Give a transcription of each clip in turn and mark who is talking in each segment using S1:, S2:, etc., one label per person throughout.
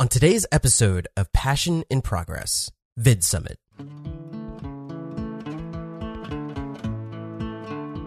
S1: On today's episode of Passion in Progress, Vid Summit.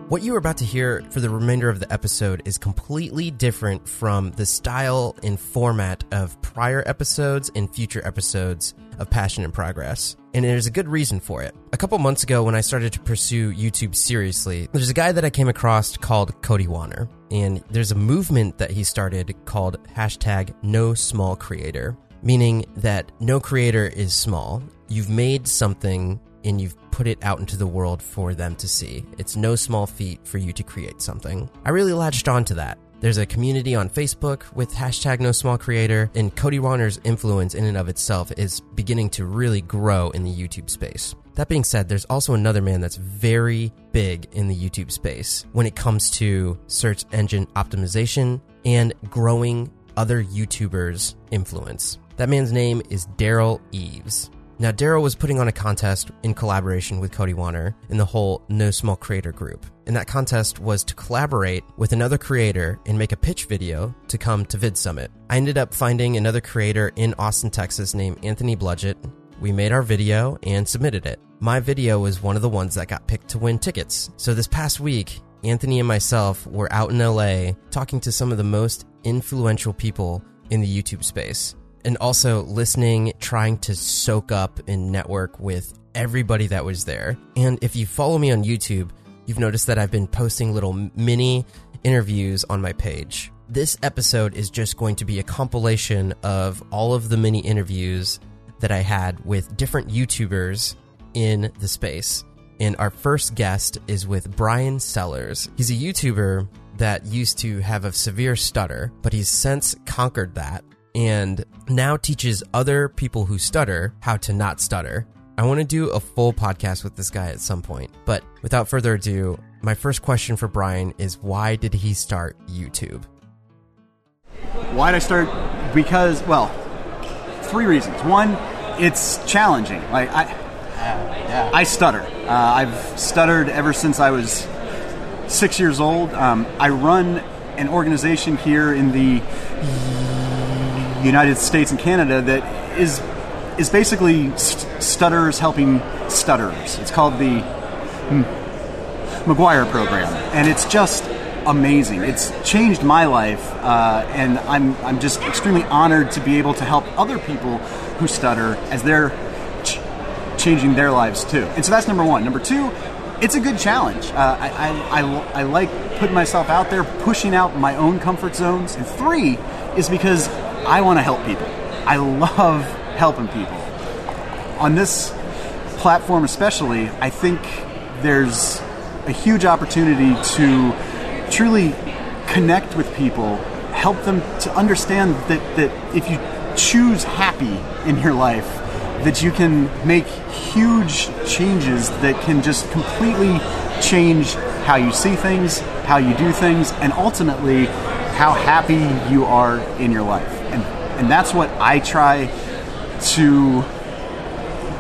S1: What you are about to hear for the remainder of the episode is completely different from the style and format of prior episodes and future episodes of Passion in Progress. And there's a good reason for it. A couple months ago, when I started to pursue YouTube seriously, there's a guy that I came across called Cody Wanner. And there's a movement that he started called hashtag no small creator, meaning that no creator is small. You've made something and you've put it out into the world for them to see. It's no small feat for you to create something. I really latched on to that. There's a community on Facebook with hashtag no small creator, and Cody Wanner's influence in and of itself is beginning to really grow in the YouTube space. That being said, there's also another man that's very big in the YouTube space when it comes to search engine optimization and growing other YouTubers' influence. That man's name is Derral Eves. Now, Derral was putting on a contest in collaboration with Cody Wanner in the whole No Small Creator group. And that contest was to collaborate with another creator and make a pitch video to come to Vid Summit. I ended up finding another creator in Austin, Texas named Anthony Bludgett. We made our video and submitted it. My video was one of the ones that got picked to win tickets. So this past week, Anthony and myself were out in LA talking to some of the most influential people in the YouTube space and also listening, trying to soak up and network with everybody that was there. And if you follow me on YouTube, you've noticed that I've been posting little mini interviews on my page. This episode is just going to be a compilation of all of the mini interviews that I had with different YouTubers in the space. And our first guest is with Brian Sellers. He's a YouTuber that used to have a severe stutter, but he's since conquered that and now teaches other people who stutter how to not stutter. I want to do a full podcast with this guy at some point. But without further ado, my first question for Brian is why did he start YouTube?
S2: Why did I start? Because, well, three reasons. One, it's challenging. Like I,
S1: yeah.
S2: I stutter. Uh, I've stuttered ever since I was six years old. Um, I run an organization here in the United States and Canada that is is basically st- stutters helping stutters. It's called the McGuire program, and it's just amazing. It's changed my life, uh, and I'm I'm just extremely honored to be able to help other people who stutter as they're ch- changing their lives too. And so that's number one. Number two, it's a good challenge. Uh, I, I, I, I like putting myself out there, pushing out my own comfort zones. And three is because I want to help people. I love helping people. On this platform, especially, I think there's a huge opportunity to truly connect with people, help them to understand that, that if you choose happy in your life, that you can make huge changes that can just completely change how you see things, how you do things, and ultimately how happy you are in your life. And, and that's what I try to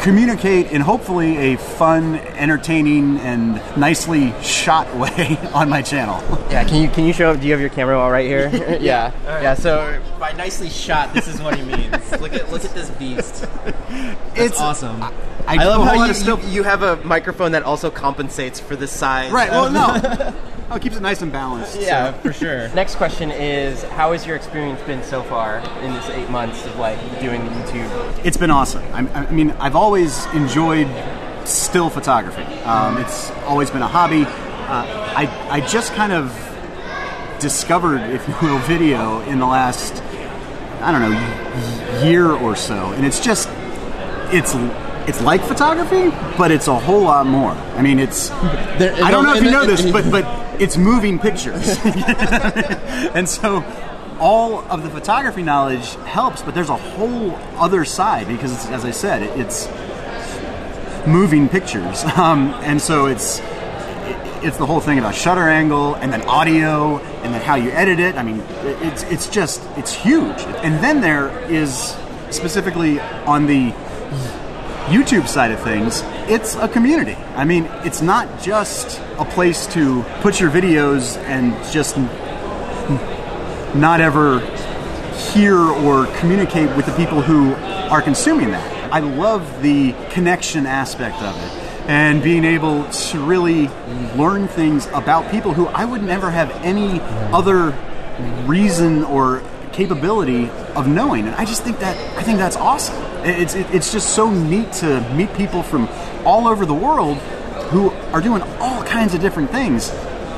S2: communicate in hopefully a fun, entertaining, and nicely shot way on my channel.
S3: Yeah, can you can you show up? Do you have your camera all right here? yeah, yeah. So by nicely shot, this is what he means. look at look at this beast. That's
S2: It's-
S3: awesome.
S2: I,
S3: I,
S2: do a
S3: love how you,
S2: still-
S3: you, you have a microphone that also compensates for the size.
S2: Right. Well, no. Oh, it keeps it nice and balanced.
S3: Yeah,
S2: so.
S3: for sure. Next question is, how has your experience been so far in this eight months of like doing YouTube?
S2: It's been awesome. I, I mean, I've always enjoyed still photography. Um, it's always been a hobby. Uh, I, I just kind of discovered, if you will, video in the last, I don't know, year or so, and it's just, it's it's like photography, but it's a whole lot more. I mean, it's. I don't know if you know this, but but it's moving pictures, and so all of the photography knowledge helps, but there's a whole other side because, as I said, it, it's moving pictures, um, and so it's it's the whole thing about shutter angle and then audio and then how you edit it. I mean, it's it's just it's huge. And then there is specifically on the YouTube side of things, it's a community. I mean, it's not just a place to put your videos and just not ever hear or communicate with the people who are consuming that. I love the connection aspect of it and being able to really learn things about people who I would never have any other reason or capability of knowing. And I just think that I think that's awesome. It's it's just so neat to meet people from all over the world who are doing all kinds of different things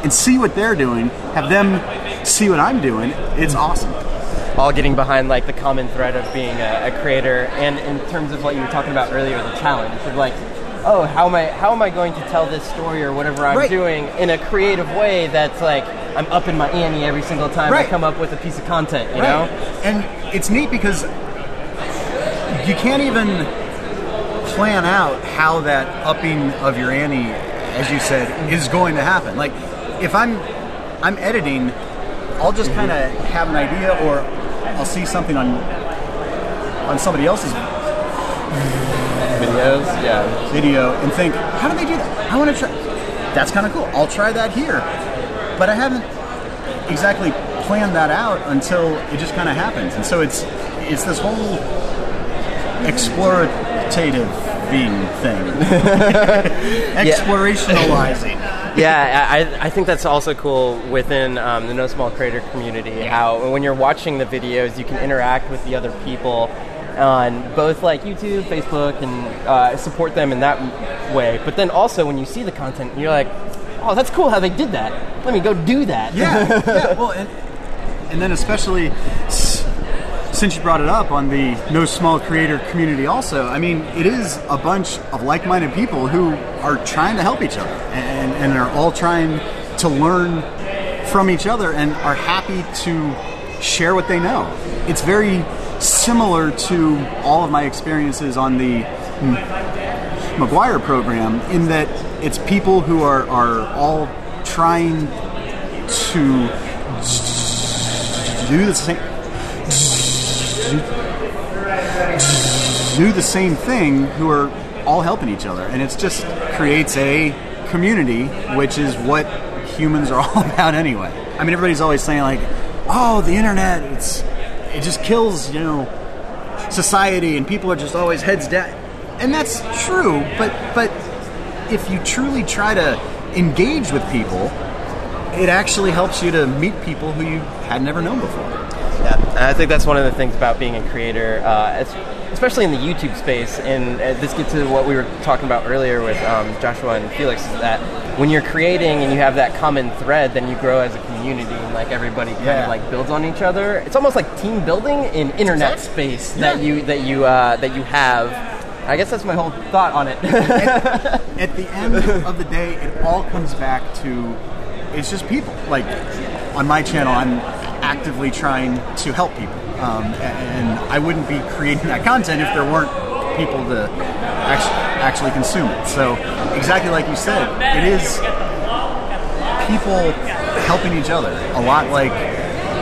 S2: and see what they're doing, have them see what I'm doing. It's mm. awesome.
S3: all getting behind like the common thread of being a, a creator and in terms of what you were talking about earlier the challenge of like oh how am i how am i going to tell this story or whatever i'm
S2: Right.
S3: doing in a creative way that's like i'm up in my ante every single time
S2: Right.
S3: i come up with a piece of content you
S2: Right.
S3: know
S2: And it's neat because you can't even plan out how that upping of your ante, as you said, is going to happen. Like if I'm I'm editing, I'll just mm-hmm. kind of have an idea, or I'll see something on on somebody else's
S3: videos yeah
S2: video and think, how do they do that? I want to try. That's kind of cool. I'll try that here, but I haven't exactly planned that out until it just kind of happens. And so it's it's this whole mm-hmm. explorative being thing, explorationalizing.
S3: yeah, I, I think that's also cool within um, the No Small Creator community. How when you're watching the videos, you can interact with the other people on both like YouTube, Facebook, and uh, support them in that way. But then also when you see the content, you're like, oh, that's cool how they did that. Let me go do that.
S2: Yeah, yeah. Well, and, and then especially s- since you brought it up on the No Small Creator community, also, I mean, it is a bunch of like-minded people who are trying to help each other and, and are all trying to learn from each other and are happy to share what they know. It's very similar to all of my experiences on the McGuire program in that it's people who are, are all trying to do the same do the same thing who are all helping each other. And it just creates a community which is what humans are all about anyway. I mean everybody's always saying like oh the internet it's it just kills you know society and people are just always heads down. And that's true but but if you truly try to engage with people it actually helps you to meet people who you had never known before
S3: and I think that's one of the things about being a creator, uh, especially in the YouTube space. And uh, this gets to what we were talking about earlier with um, Joshua and Felix. Is that when you're creating and you have that common thread, then you grow as a community, and like everybody kind
S2: Yeah.
S3: of like builds on each other. It's almost like team building in internet space that you that you uh, that you have. I guess that's my whole thought on it.
S2: at the end of the day, it all comes back to it's just people. Like on my channel, I'm actively trying to help people, um, and I wouldn't be creating that content if there weren't people to actually, consume it. So exactly like you said, it is people helping each other. A lot like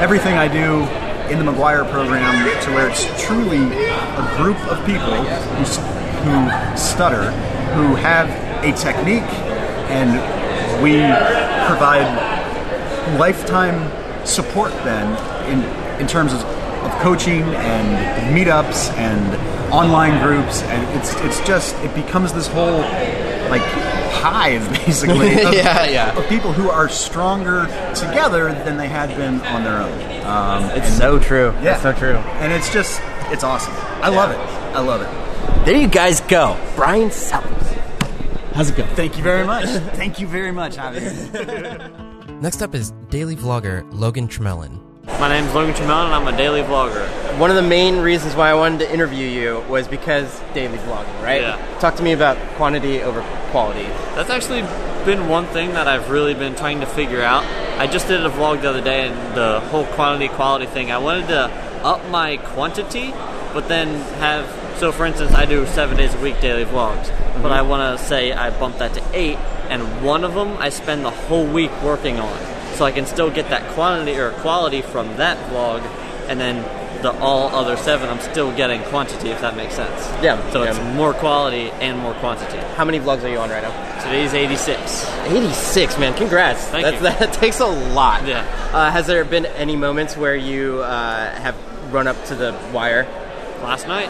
S2: everything I do in the McGuire program, to where it's truly a group of people who, who stutter, who have a technique, and we provide lifetime support then in in terms of, of coaching and meetups and online groups and it's it's just it becomes this whole like hive basically of,
S3: Yeah, yeah.
S2: of people who are stronger together than they had been on their own um,
S3: it's so true.
S2: yeah
S3: It's so true.
S2: and it's just it's awesome I love it I love it
S3: There you guys go, Brian Sellers. How's it going
S2: thank you very much thank you very much.
S1: Next up is daily vlogger Logan Tremelin.
S4: My name is Logan Tremel and I'm a daily vlogger.
S3: One of the main reasons why I wanted to interview you was because daily vlogging, right?
S4: Yeah.
S3: Talk to me about quantity over quality.
S4: That's actually been one thing that I've really been trying to figure out. I just did a vlog the other day and the whole quantity quality thing. I wanted to up my quantity, but then have so for instance I do seven days a week daily vlogs. But mm-hmm. I want to say I bump that to eight, and one of them I spend the whole week working on, so I can still get that quantity or quality from that vlog, and then the all other seven I'm still getting quantity if that makes sense.
S3: Yeah,
S4: So
S3: yeah.
S4: it's more quality and more quantity.
S3: How many vlogs are you on right now?
S4: Today's 86.
S3: 86, man. Congrats.
S4: Thank
S3: That's,
S4: you.
S3: That takes a lot.
S4: Yeah.
S3: Uh, has there been any moments where you uh, have run up to the wire?
S4: Last night,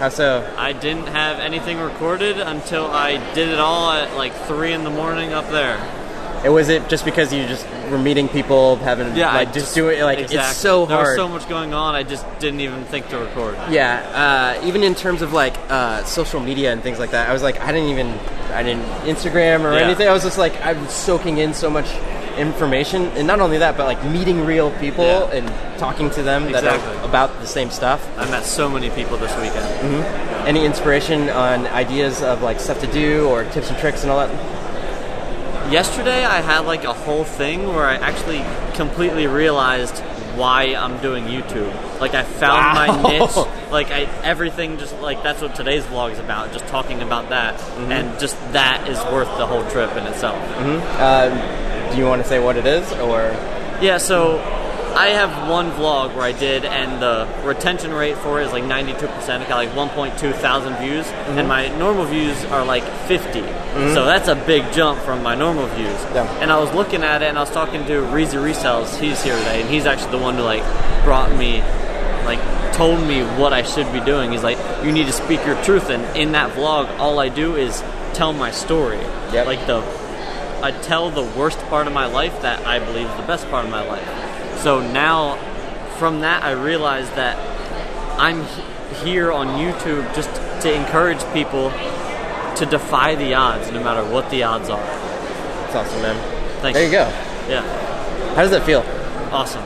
S3: How so?
S4: I didn't have anything recorded until I did it all at like three in the morning up there.
S3: It was it just because you just were meeting people, having
S4: Yeah,
S3: like
S4: I
S3: just, do it? Like
S4: exactly.
S3: it's so
S4: There
S3: hard.
S4: was so much going on. I just didn't even think to record.
S3: Yeah, uh, even in terms of like uh, social media and things like that, I was like, I didn't even, I didn't Instagram or
S4: Yeah.
S3: anything. I was just like, I was soaking in so much information, and not only that, but like meeting real people
S4: Yeah.
S3: and talking to them that are about the same stuff.
S4: I met so many people this weekend.
S3: Any inspiration on ideas of like stuff to do or tips and tricks and all that?
S4: Yesterday, I had like a whole thing where I actually completely realized why I'm doing YouTube. Like I found
S3: Wow.
S4: my niche. Like I everything just like that's what today's vlog is about. Just talking about that,
S3: Mm-hmm.
S4: and just that is worth the whole trip in itself.
S3: Uh, do you want to say what it is or?
S4: Yeah, so I have one vlog where I did, and the retention rate for it is like 92%. It got like 1.2 thousand views, mm-hmm. and my normal views are like 50. Mm-hmm. So that's a big jump from my normal views.
S3: Yeah.
S4: And I was looking at it, and I was talking to Reezy Resells. He's here today, and he's actually the one who like brought me, like told me what I should be doing. He's like, you need to speak your truth, and in that vlog, all I do is tell my story.
S3: Yep.
S4: Like the I tell the worst part of my life that I believe is the best part of my life. So now, from that, I realize that I'm he- here on YouTube just to encourage people to defy the odds, no matter what the odds are.
S3: It's awesome, man.
S4: Thank you.
S3: there you go.
S4: Yeah,
S3: How does that feel?
S4: awesome.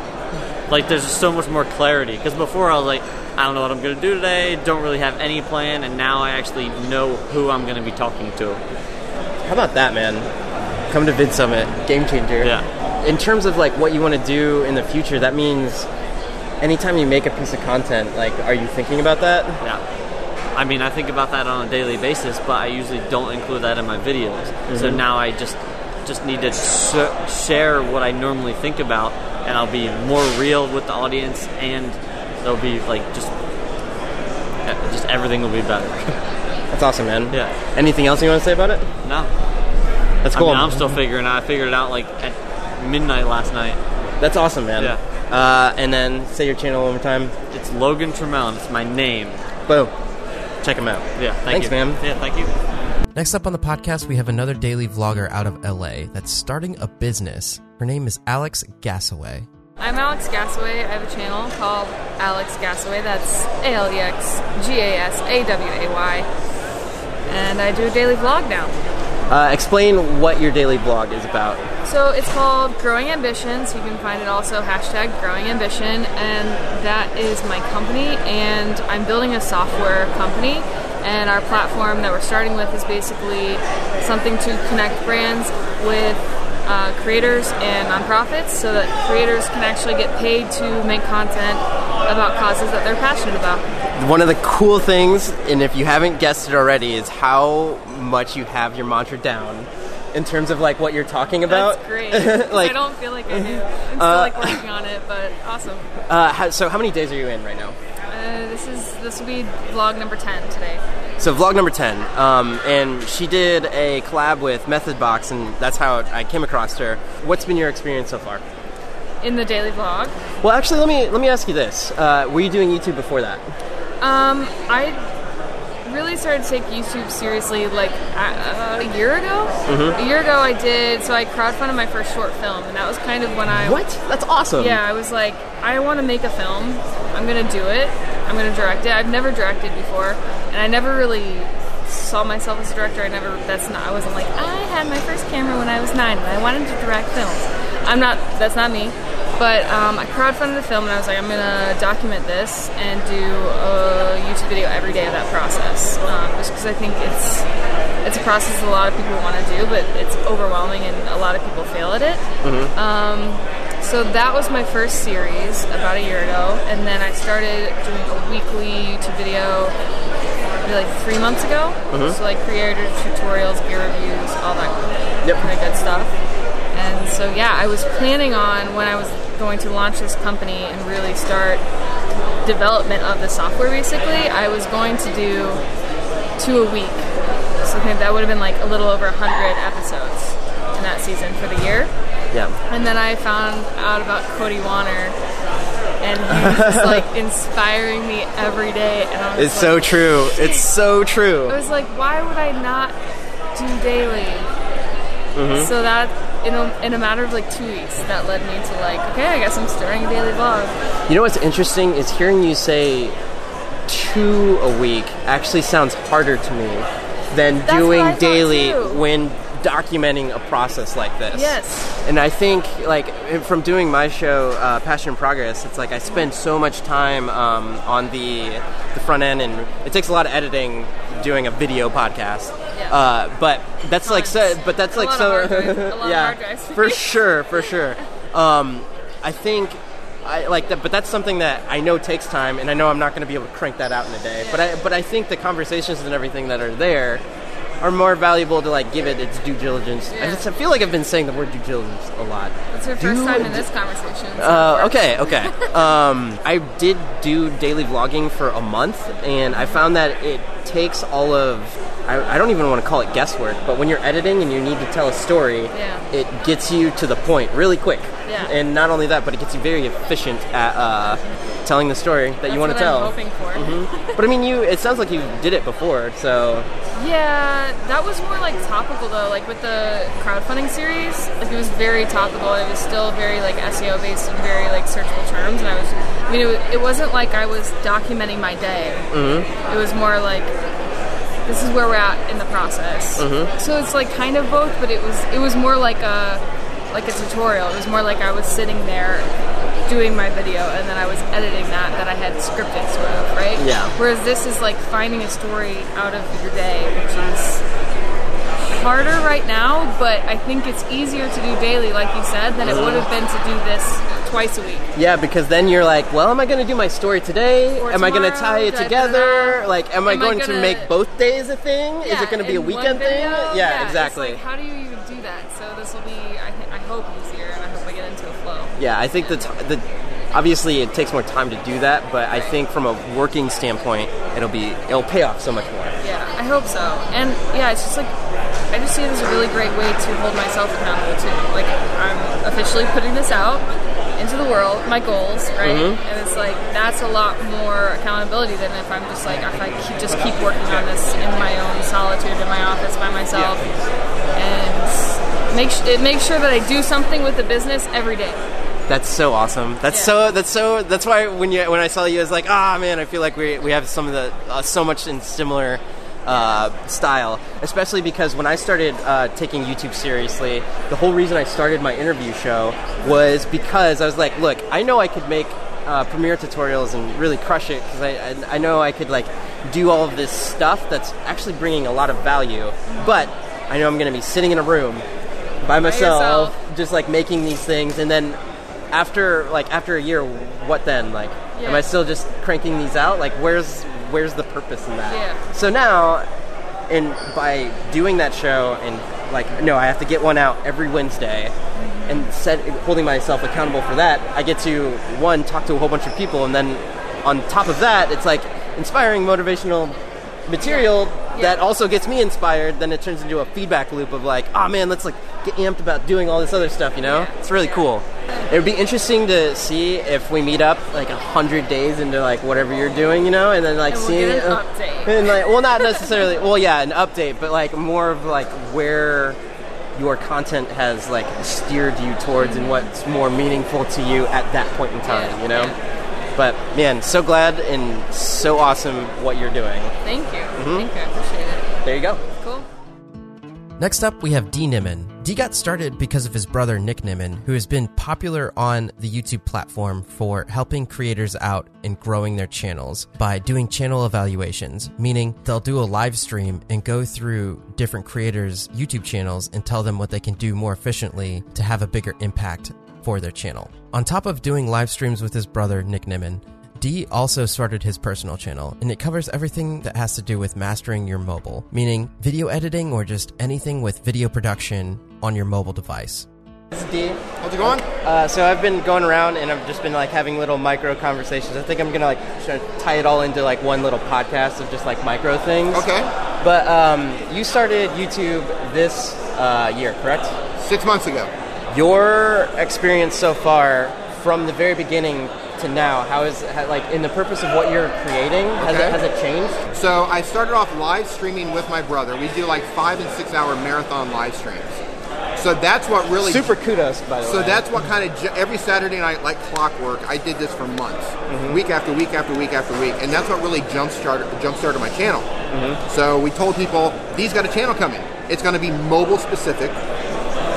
S4: Like there's just so much more clarity because before I was like, I don't know what I'm gonna do today, don't really have any plan, and now I actually know who I'm gonna be talking to.
S3: How about that, man? Come to Vid Summit, game changer.
S4: Yeah.
S3: In terms of like what you want to do in the future, that means anytime you make a piece of content, like, are you thinking about that?
S4: Yeah. I mean, I think about that on a daily basis, but I usually don't include that in my videos. So
S3: Mm-hmm.
S4: now I just just need to sh- share what I normally think about, and I'll be more real with the audience, and there'll be like just just everything will be better.
S3: That's awesome, man.
S4: Yeah.
S3: Anything else you want to say about it?
S4: no,
S3: That's
S4: I
S3: cool.
S4: mean, I'm still figuring out. I figured it out like at midnight last night.
S3: That's awesome, man.
S4: Yeah.
S3: Uh, and then say your channel one more time.
S4: It's Logan Tremel. It's my name.
S3: Boom. Check him out.
S4: Yeah. Thank
S3: Thanks,
S4: you.
S3: man.
S4: Yeah. Thank you.
S1: Next up on the podcast, we have another daily vlogger out of LA that's starting a business. Her name is Alex Gasaway.
S5: I'm Alex Gasaway. I have a channel called Alex Gasaway. That's A L E X G A S A W A Y. And I do a daily vlog now.
S3: Uh, explain what your daily blog is about.
S5: So it's called Growing Ambition. So you can find it also hashtag Growing Ambition. And that is my company. And I'm building a software company. And our platform that we're starting with is basically something to connect brands with uh, creators and nonprofits so that creators can actually get paid to make content about causes that they're passionate about.
S3: One of the cool things, and if you haven't guessed it already, is how much you have your mantra down in terms of like what you're talking about.
S5: That's great.
S3: like,
S5: I don't feel like I do. I'm still
S3: Uh,
S5: like working on it, but awesome.
S3: uh, how, so how many days are you in right now?
S5: Uh, this is this will be vlog number ten today.
S3: So vlog number ten, um, and she did a collab with Method Box, and that's how I came across her. What's been your experience so far?
S5: In the daily vlog,
S3: Well, actually, let me let me ask you this: uh, Were you doing YouTube before that?
S5: um, I really started to take YouTube seriously like a, a year ago.
S3: Mm-hmm.
S5: A year ago, I did. So I crowdfunded my first short film, and that was kind of when I
S3: What? That's awesome.
S5: Yeah, I was like, I want to make a film. I'm gonna do it. I'm gonna direct it. I've never directed before, and I never really saw myself as a director. I never. That's not. I wasn't like I had my first camera when I was nine, and I wanted to direct films. I'm not. That's not me. But um, I crowdfunded the film, and I was like, I'm gonna document this and do a YouTube video every day of that process, um, just because I think it's it's a process a lot of people want to do, but it's overwhelming, and a lot of people fail at it. Um, so that was my first series about a year ago, and then I started doing a weekly YouTube video like three months ago. So like creator tutorials, gear reviews, all that
S3: Yep.
S5: kind of good stuff. And so yeah, I was planning on when I was going to launch this company and really start development of the software. Basically, I was going to do two a week. So that would have been like a little over hundred episodes in that season for the year.
S3: Yeah.
S5: And then I found out about Cody Wanner and he was just like inspiring me every day. And I was
S3: It's so true. It's so true.
S5: I was like, why would I not do daily?
S3: Mm-hmm.
S5: So that in a, in a matter of like two weeks, that led me to like, okay, I guess I'm starting a daily vlog.
S3: You know what's interesting is hearing you say two a week actually sounds harder to me than
S5: what I
S3: doing daily when documenting a process like this.
S5: Yes.
S3: And I think, like, from doing my show, uh, Passion in Progress, it's like I spend so much time um, on the the front end, and it takes a lot of editing doing a video podcast.
S5: Yeah.
S3: Uh, but that's like so. But that's like so.
S5: of hard drives. A lot of
S3: yeah,
S5: hard drives.
S3: for sure, for sure. Um, I think. I like that, but that's something that I know takes time, and I know I'm not going to be able to crank that out in a day. But I, but I think the conversations and everything that are there are more valuable to like give it its due diligence. I, just, I feel like I've been saying the word due diligence a lot.
S5: It's your first time in this conversation. so
S3: Uh, okay, okay. um, I did do daily vlogging for a month, and I found that it takes all of. I, I don't even want to call it guesswork, but when you're editing and you need to tell a story,
S5: Yeah.
S3: it gets you to the point really quick.
S5: Yeah.
S3: And not only that, but it gets you very efficient at uh, telling the story that
S5: That's
S3: you want to tell. Mm-hmm.
S5: I'm hoping for.
S3: But I mean, you. It sounds like you did it before, so
S5: Yeah, that was more like topical though. Like with the crowdfunding series, like it was very topical. It was still very like SEO based and very like searchable terms. And I was, I mean, it, it wasn't like I was documenting my day. Mm-hmm. It was more like this is where we're at in the process.
S3: Mm-hmm.
S5: So it's like kind of both, but it was it was more like a like a tutorial. It was more like I was sitting there doing my video and then I was editing that that I had scripted sort of, right?
S3: Yeah.
S5: Whereas this is like finding a story out of your day, which is harder right now, but I think it's easier to do daily, like you said, than it would have been to do this twice a week.
S3: yeah, because then you're like, well, am I going to do my story today?
S5: Or
S3: am I going to tie it together? like, am, I
S5: Am I
S3: going to
S5: gonna-
S3: make both days a thing? Is it going to be a weekend thing?
S5: video,
S3: Yeah, exactly.
S5: like, how do you even do that? So this will be, I, I hope, easier, and I hope I get into a flow.
S3: Yeah, I think the, t- the obviously it takes more time to do that, but I think from a working standpoint, it'll be it'll pay off so much more.
S5: Yeah, I hope so. And yeah, it's just like I just see it as a really great way to hold myself accountable too. Like I'm officially putting this out into the world, my goals, right?
S3: Mm-hmm.
S5: And it's like that's a lot more accountability than if I'm just like if I keep, just keep working on this in my own solitude in my office by myself, and make it makes sure that I do something with the business every day.
S3: That's so awesome. That's
S5: Yeah.
S3: so that's so that's why when you when I saw you, I was like, ah man, I feel like we we have some of the uh, so much in similar. Uh, style, especially because when I started uh, taking YouTube seriously, the whole reason I started my interview show was because I was like, look, I know I could make uh, Premiere tutorials and really crush it because I, I I know I could like do all of this stuff that's actually bringing a lot of value, but I know I'm going to be sitting in a room by myself,
S5: yourself.
S3: just like making these things, and then after like after a year, what then? Like, am I still just cranking these out? Like, where's where's the purpose in that?
S5: Yeah.
S3: So now, and by doing that show and like, no, I have to get one out every Wednesday. Mm-hmm. And set, holding myself accountable for that, I get to one talk to a whole bunch of people, and then on top of that, it's like inspiring, motivational material that also gets me inspired. Then it turns into a feedback loop of like, oh man, let's like get amped about doing all this other stuff. You know,
S5: Yeah.
S3: it's really cool. It would be interesting to see if we meet up like a hundred days into like whatever you're doing, you know, and then like
S5: And we'll
S3: seeing
S5: an
S3: uh,
S5: update.
S3: and like, well, not necessarily. well, yeah, an update, but like more of like where your content has like steered you towards and what's more meaningful to you at that point in time.
S5: Yeah,
S3: You know.
S5: yeah.
S3: But man, so glad and so awesome what you're doing.
S5: Thank you.
S3: Mm-hmm.
S5: Thank you. I appreciate it.
S3: There you go.
S1: Next up, we have D Nimmin. D got started because of his brother Nick Nimmin, who has been popular on the YouTube platform for helping creators out and growing their channels by doing channel evaluations, meaning they'll do a live stream and go through different creators' YouTube channels and tell them what they can do more efficiently to have a bigger impact for their channel. On top of doing live streams with his brother Nick Nimmin, D also started his personal channel, and it covers everything that has to do with mastering your mobile, meaning video editing or just anything with video production on your mobile device.
S3: This is D.
S6: How's it going?
S3: Uh, so I've been going around and I've just been like having little micro conversations. I think I'm gonna like try to tie it all into like one little podcast of just like micro things.
S6: Okay.
S3: But um, you started YouTube this uh, year, correct?
S6: Six months ago.
S3: Your experience so far, from the very beginning to now, how is how, like in the purpose of what you're creating? Has
S6: Okay.
S3: it has it changed?
S6: So I started off live streaming with my brother. We do like five and six hour marathon live streams. So that's what really
S3: Super kudos, by the
S6: So
S3: way.
S6: So that's what kind of every Saturday night, like clockwork, I did this for months, mm-hmm. week after week after week after week, and that's what really jump started jump started my channel. Mm-hmm. So we told people, "These got a channel coming. It's going to be mobile specific.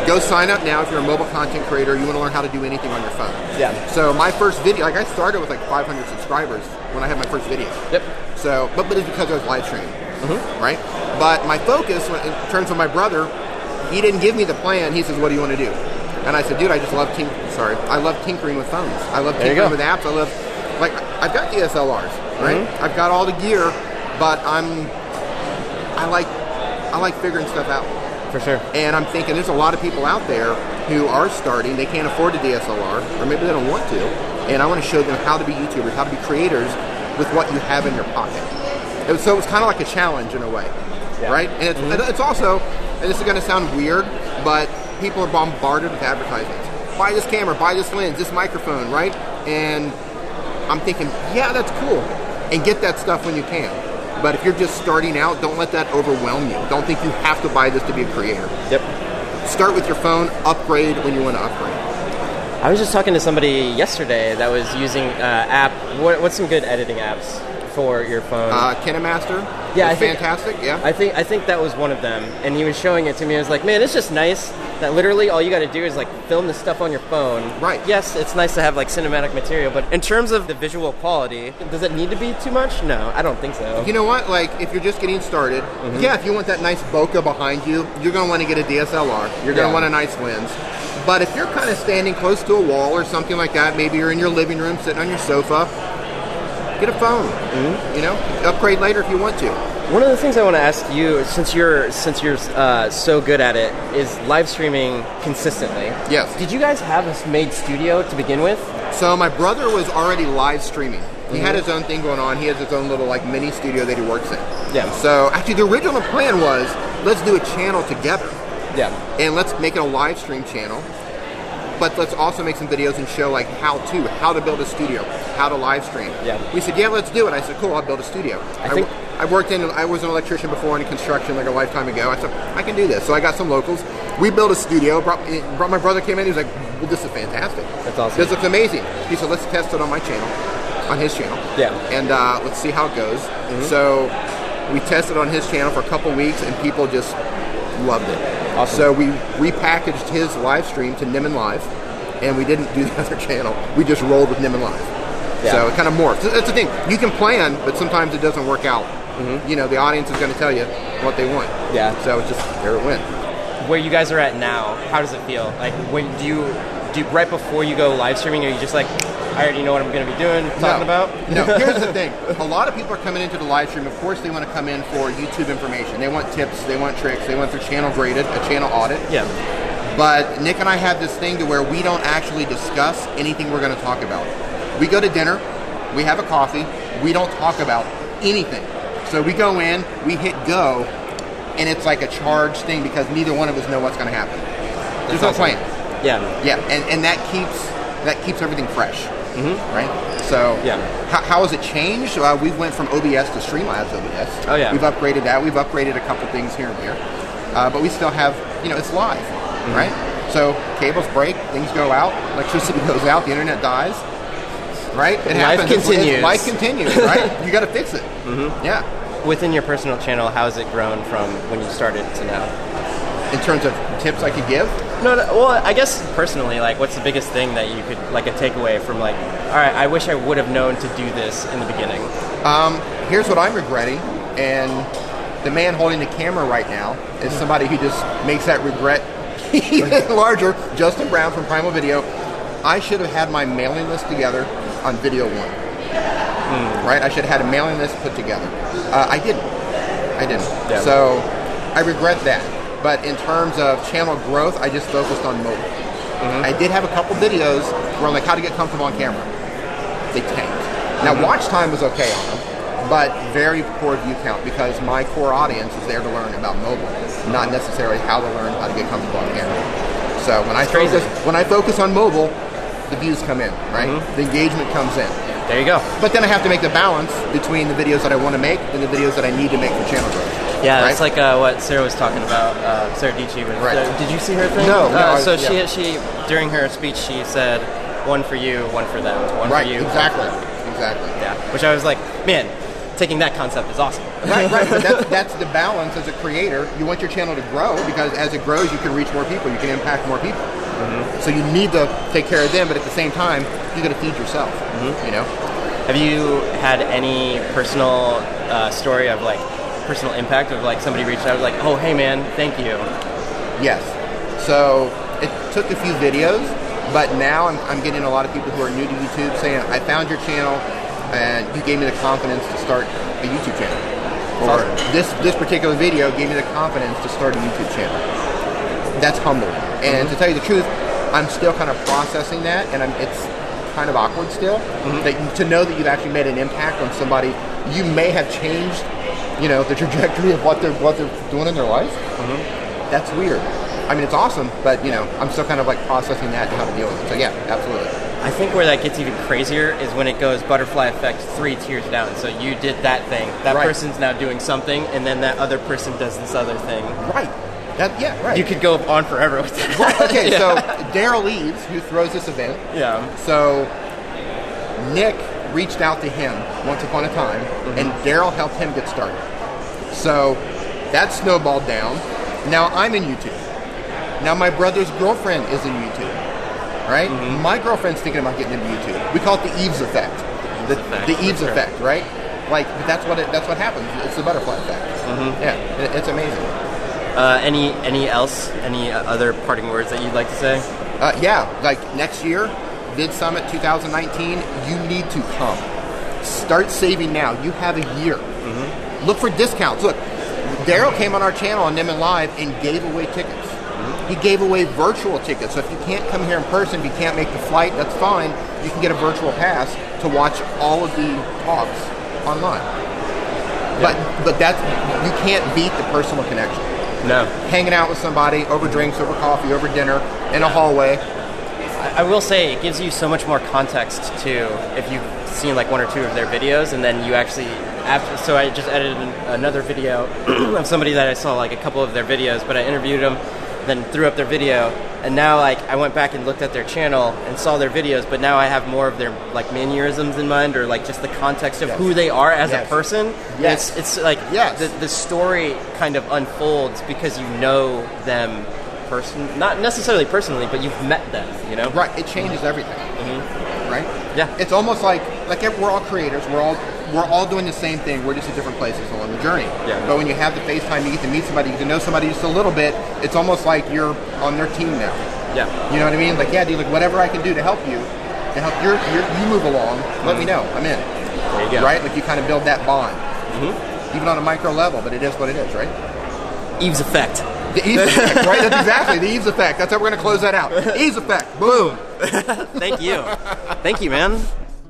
S6: Go sign up now if you're a mobile content creator. You want to learn how to do anything on your phone."
S3: Yeah.
S6: So my first video, like I started with like 500 subscribers when I had my first video.
S3: Yep.
S6: So, but, but it's because I was live streaming, right? But my focus, when- in terms of my brother, he didn't give me the plan. He says, "What do you want to do?" And I said, "Dude, I just love tink. Sorry, I love tinkering with phones. I love tinkering with apps. I love, like, I've got DSLRs, right? I've got all the gear, but I'm, I like, I like figuring stuff out."
S3: For sure.
S6: And I'm thinking there's a lot of people out there who are starting, they can't afford a DSLR, or maybe they don't want to. And I want to show them how to be YouTubers, how to be creators with what you have in your pocket. It was, so it was kind of like a challenge in a way,
S3: Yeah.
S6: right? And it's, and it's also, and this is going to sound weird, but people are bombarded with advertisements. Buy this camera, buy this lens, this microphone, right? And I'm thinking, yeah, that's cool. And get that stuff when you can. But if you're just starting out, don't let that overwhelm you. Don't think you have to buy this to be a creator.
S3: Yep.
S6: Start with your phone, upgrade when you want to upgrade.
S3: I was just talking to somebody yesterday that was using uh, app. What, what's some good editing apps for your phone?
S6: Uh, KineMaster,
S3: Yeah,
S6: is
S3: I think-
S6: fantastic. Yeah,
S3: I think I think that was one of them, and he was showing it to me. I was like, man, it's just nice that literally all you got to do is like film this stuff on your phone.
S6: Right.
S3: Yes, it's nice to have like cinematic material, but in terms of the visual quality, does it need to be too much? No, I don't think so.
S6: you know what? Like, if you're just getting started,
S3: Mm-hmm.
S6: yeah, if you want that nice bokeh behind you, you're going to want to get a DSLR. You're going to
S3: Yeah.
S6: want a nice lens. But if you're kind of standing close to a wall or something like that, maybe you're in your living room sitting on your sofa, get a phone.
S3: Mm-hmm.
S6: You know, upgrade later if you want to.
S3: One of the things I want to ask you, since you're since you're uh, so good at it, is live streaming consistently.
S6: Yes.
S3: Did you guys have a made studio to begin with?
S6: So my brother was already live streaming. He had
S3: Mm-hmm.
S6: his own thing going on. He has his own little like mini studio that he works in.
S3: Yeah.
S6: So actually, the original plan was let's do a channel together
S3: Yeah.
S6: and let's make it a live stream channel. But let's also make some videos and show like how to, how to build a studio, how to live stream.
S3: Yeah.
S6: We said, yeah, let's do it. I said, cool, I'll build a studio.
S3: I think-
S6: I worked in, I was an electrician before in construction like a lifetime ago. I said, I can do this. So I got some locals. We built a studio. Brought, brought my brother came in. He was like, well, this is fantastic.
S3: That's awesome.
S6: This looks amazing. He said, let's test it on my channel, on his channel.
S3: Yeah. Mm-hmm.
S6: And uh, let's see how it goes. So we tested on his channel for a couple weeks, and people just loved it.
S3: Awesome.
S6: So we repackaged his live stream to Nimmin Live, and we didn't do the other channel. We just rolled with Nimmin Live.
S3: Yeah.
S6: So it kind of morphed. So That's the thing. You can plan, but sometimes it doesn't work out. You know, the audience is going to tell you what they want.
S3: Mm-hmm. Yeah.
S6: So it's just there it went.
S3: Where you guys are at now, how does it feel? Like when do you do right before you go live streaming? Are you just like, I already know what I'm going to be doing, talking
S6: no.
S3: about?
S6: no, here's the thing. A lot of people are coming into the live stream. Of course, they want to come in for YouTube information. They want tips. They want tricks. They want their channel graded, a channel audit.
S3: Yeah.
S6: But Nick and I have this thing to where we don't actually discuss anything we're going to talk about. We go to dinner, we have a coffee, we don't talk about anything. So we go in, we hit go, and it's like a charged thing because neither one of us know what's going to happen. There's no
S3: awesome.
S6: plan.
S3: Yeah.
S6: Yeah, and, and that keeps that keeps everything fresh, mm-hmm. right? So
S3: Yeah.
S6: how, how has it changed? Uh, we went from OBS to Streamlabs OBS.
S3: Oh, yeah.
S6: we've upgraded that. We've upgraded a couple things here and there, uh, but we still have you know it's live,
S3: Mm-hmm.
S6: right? So cables break, things go out, electricity goes out, the internet dies. Right, it
S3: Life
S6: happens. It's- it's-
S3: continues.
S6: life continues, right? you got to fix it. Mm-hmm. Yeah.
S3: Within your personal channel, how has it grown from when you started to now?
S6: In terms of tips I could give,
S3: No, no, well, I guess personally, like, what's the biggest thing that you could, like, a takeaway from, like, all right, I wish I would have known to do this in the beginning.
S6: Um, here's what I'm regretting, and the man holding the camera right now is somebody who just makes that regret even larger. Justin Brown from Primal Video. I should have had my mailing list together on Video One. Right? I should have had a mailing list put together. Uh, I didn't. I didn't.
S3: Yeah.
S6: So I regret that. But in terms of channel growth, I just focused on mobile. I did have a couple videos where I'm like, how to get comfortable on camera they tanked. Now, watch time was okay on them, but very poor view count because my core audience is there to learn about mobile, not necessarily how to learn how to get comfortable on camera. So when I
S3: crazy.
S6: focus when I focus on mobile, the views come in, right?
S3: Mm-hmm.
S6: The engagement comes in.
S3: There you go.
S6: But then I have to make the balance between the videos that I want to make and the videos that I need to make for channel growth.
S3: Yeah,
S6: right?
S3: it's like uh, what Sarah was talking about. Uh, Sarah Dietschy. Was,
S6: Right.
S3: did you see her thing?
S6: No, no,
S3: Uh,
S6: I-
S3: so
S6: yeah.
S3: she she during her speech she said, "One for you, one for them, one
S6: right,
S3: for you."
S6: exactly,
S3: for them."
S6: exactly.
S3: Yeah. Which I was like, man, taking that concept is awesome.
S6: right, right. But that's, that's the balance as a creator. You want your channel to grow because as it grows, you can reach more people, you can impact more people.
S3: Mm-hmm.
S6: So you need to take care of them, but at the same time, you got to feed yourself.
S3: Mm-hmm.
S6: You know.
S3: Have you had any personal uh, story of like personal impact of like somebody reached out like, oh hey man, thank you.
S6: Yes. So it took a few videos, but now I'm, I'm getting a lot of people who are new to YouTube saying, I found your channel and you gave me the confidence to start a YouTube channel. Or this, this particular video gave me the confidence to start a YouTube channel. That's humbling. And mm-hmm. to tell you the truth, I'm still kind of processing that and I'm, it's kind of awkward still mm-hmm. that to know that you've actually made an impact on somebody. You may have changed, you know, the trajectory of what they're, what they're doing in their life mm-hmm. that's weird. I mean, it's awesome, but you know, I'm still kind of like processing that and how to deal with it. So yeah, absolutely.
S3: I think where that gets even crazier is when it goes butterfly effect three tiers down. So you did that thing, that
S6: Right.
S3: person's now doing something, and then that other person does this other thing.
S6: Right. That yeah. Right.
S3: You could go on forever with that.
S6: Right, okay,
S3: Yeah.
S6: so Derral Eves, who throws this event,
S3: yeah.
S6: so Nick reached out to him once upon a time, and Derral helped him get started. So that snowballed down. Now I'm in YouTube. Now my brother's girlfriend is in YouTube. Right? My girlfriend's thinking about getting into YouTube. We call it the Eves effect. The, the Eves
S3: right.
S6: effect, right? Like that's what it, that's what happens. It's the butterfly effect. Yeah, it, it's amazing.
S3: Uh, any any else? Any uh, other parting words that you'd like to say?
S6: Uh, yeah, like next year, Vid Summit 2019, you need to come. Start saving now. You have a year. Mm-hmm. Look for discounts. Look, Derral came on our channel on Nimmin Live and gave away tickets. Mm-hmm. He gave away virtual tickets. So if you can't come here in person, if you can't make the flight, that's fine. You can get a virtual pass to watch all of the talks online. But but that's you can't beat the personal connection
S3: No.
S6: hanging out with somebody over drinks, over coffee, over dinner, in a hallway.
S3: I, I will say it gives you so much more context too if you've seen like one or two of their videos, and then you actually after. So I just edited an, another video of somebody that I saw like a couple of their videos, but I interviewed them, then threw up their video, and now like I went back and looked at their channel and saw their videos, but now I have more of their like mannerisms in mind, or like just the context of
S6: Yes.
S3: who they are as
S6: Yes.
S3: a person.
S6: Yes.
S3: It's it's like
S6: Yes.
S3: the the story kind of unfolds because you know them person not necessarily personally but you've met them you know
S6: Right, it changes everything. Mm-hmm. Right?
S3: Yeah.
S6: It's almost like like if we're all creators. We're all we're all doing the same thing. We're just at different places along the journey.
S3: Yeah.
S6: But when you have the FaceTime, you get to meet somebody, you get to know somebody just a little bit. It's almost like you're on their team now.
S3: yeah
S6: You know what I mean? Like, yeah, dude. Like, whatever I can do to help you, to help your, your you move along, let me mm-hmm. know. I'm in.
S3: there you go
S6: Right? Like you kind of build that bond, mm-hmm. even on a micro level. But it is what it is, right?
S3: eve's effect
S6: The Eves effect, right? That's exactly the Eves effect. That's how we're going to close that out. Eves effect. Boom.
S3: thank you thank you man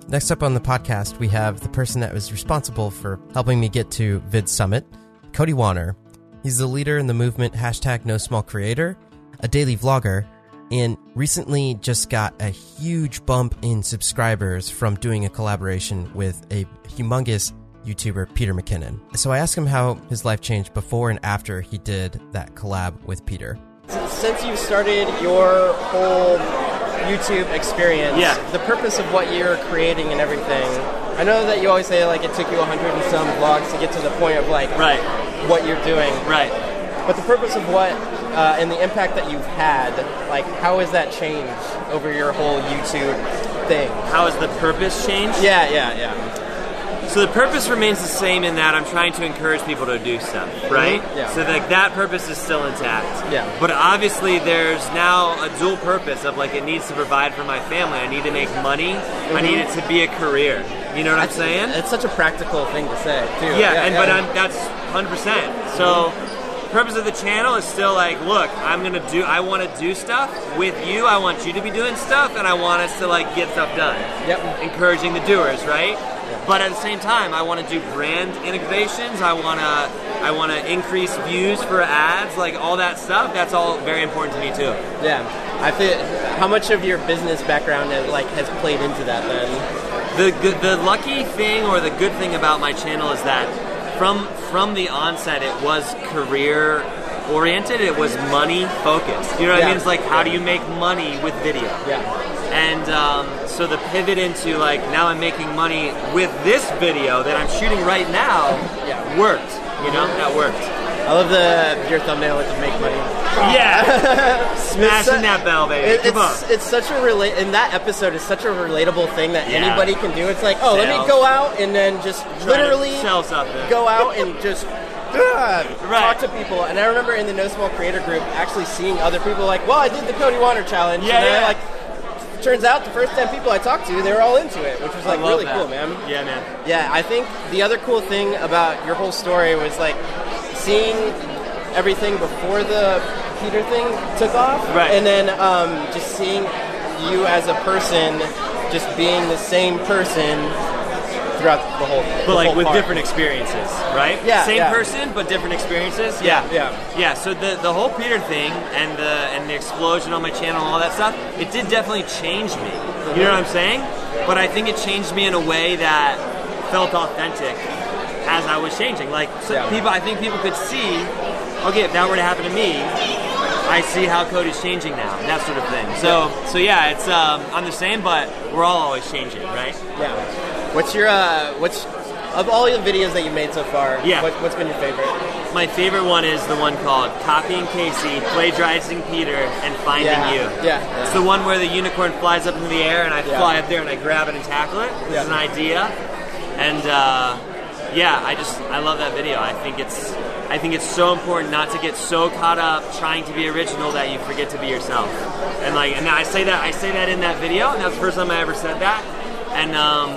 S1: Next up on the podcast, we have the person that was responsible for helping me get to Vid Summit, Cody Wanner. He's the leader in the movement hashtag No Small Creator, a daily vlogger, and recently just got a huge bump in subscribers from doing a collaboration with a humongous YouTuber, Peter McKinnon. So I asked him how his life changed before and after he did that collab with Peter.
S3: since you've started your whole youtube experience
S4: Yeah.
S3: the purpose of what you're creating and everything i know that you always say like it took you 100 and some vlogs to get to the point of like
S4: Right.
S3: what you're doing
S4: Right.
S3: But the purpose of what uh, and the impact that you've had, like, how has that changed over your whole YouTube thing?
S4: How has the purpose changed?
S3: Yeah, yeah, yeah.
S4: So the purpose remains the same in that I'm trying to encourage people to do stuff, mm-hmm. right?
S3: Yeah.
S4: So like that purpose is still intact.
S3: Yeah.
S4: But obviously there's now a dual purpose of like it needs to provide for my family. I need to make money. I need mm-hmm. it to be a career. You know what I'm saying?
S3: It's such a practical thing to say, too.
S4: Yeah, and but I'm, that's 100. percent So, the purpose of the channel is still like, look, I'm gonna do. I want to do stuff with you. I want you to be doing stuff, and I want us to like get stuff done.
S3: Yep.
S4: Encouraging the doers, right? But at the same time, I want to do brand innovations. I want to I want to increase views for ads, like all that stuff. That's all very important to me too.
S3: Yeah, I feel. How much of your business background has, like has played into that then?
S4: The good, the lucky thing or the good thing about my channel is that from from the onset it was career oriented. It was money focused. You know what I mean? It's like how do you make money with video?
S3: Yeah.
S4: And um, so the pivot into like now I'm making money with this video that I'm shooting right now
S3: Yeah.
S4: worked. You know that worked.
S3: I love the your thumbnail with the make money.
S4: Yeah, smashing
S3: It's-
S4: that bell, baby.
S3: It-
S4: Come on.
S3: it's, it's such a relate, and that episode is such a relatable thing that
S4: Yeah.
S3: anybody can do. It's like, oh, let me go out and then just
S4: Try
S3: literally
S4: sell something.
S3: go out and just ah,
S4: Right.
S3: talk to people. And I remember in the No Small Creator group actually seeing other people like, well, I did the Cody Wanner challenge.
S4: Yeah,
S3: and
S4: yeah.
S3: like. Turns out the first ten people I talked to, they were all into it, which was like really
S4: that.
S3: cool, man.
S4: Yeah, man.
S3: Yeah, I think the other cool thing about your whole story was like seeing everything before the Peter thing took off,
S4: Right.
S3: And then um, just seeing you as a person, just being the same person throughout the whole.
S4: But
S3: the
S4: like
S3: whole
S4: with
S3: part.
S4: different experiences, right?
S3: Yeah,
S4: Same
S3: yeah.
S4: person, but different experiences.
S3: Yeah,
S4: Yeah,
S3: yeah.
S4: yeah. So the the whole Peter thing and the and the explosion on my channel and all that stuff, it did definitely change me. You know what I'm saying? But I think it changed me in a way that felt authentic as I was changing. Like so
S3: Yeah.
S4: people, I think people could see, okay, if that were to happen to me, I see how Cody's changing now, And that sort of thing. So so yeah, it's um, I'm the same, but we're all always changing, right?
S3: Yeah. What's your uh, what's of all the videos that you've made so far?
S4: Yeah.
S3: What, what's been your favorite?
S4: My favorite one is the one called Copying Casey, Plagiarizing Peter, and Finding
S3: Yeah.
S4: You.
S3: Yeah.
S4: It's the one where the unicorn flies up into the air and I
S3: Yeah.
S4: fly up there and I grab it and tackle it. This
S3: Yeah.
S4: an idea. And uh, yeah, I just I love that video. I think it's I think it's so important not to get so caught up trying to be original that you forget to be yourself. And like and I say that I say that in that video, and that's the first time I ever said that. And um,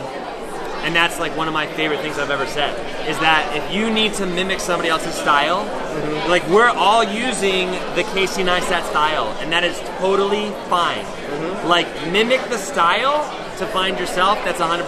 S4: and that's like one of my favorite things I've ever said is that if you need to mimic somebody else's style, mm-hmm. like we're all using the Casey Neistat style, and that is totally fine. Mm-hmm. Like mimic the style to find yourself. That's 100%.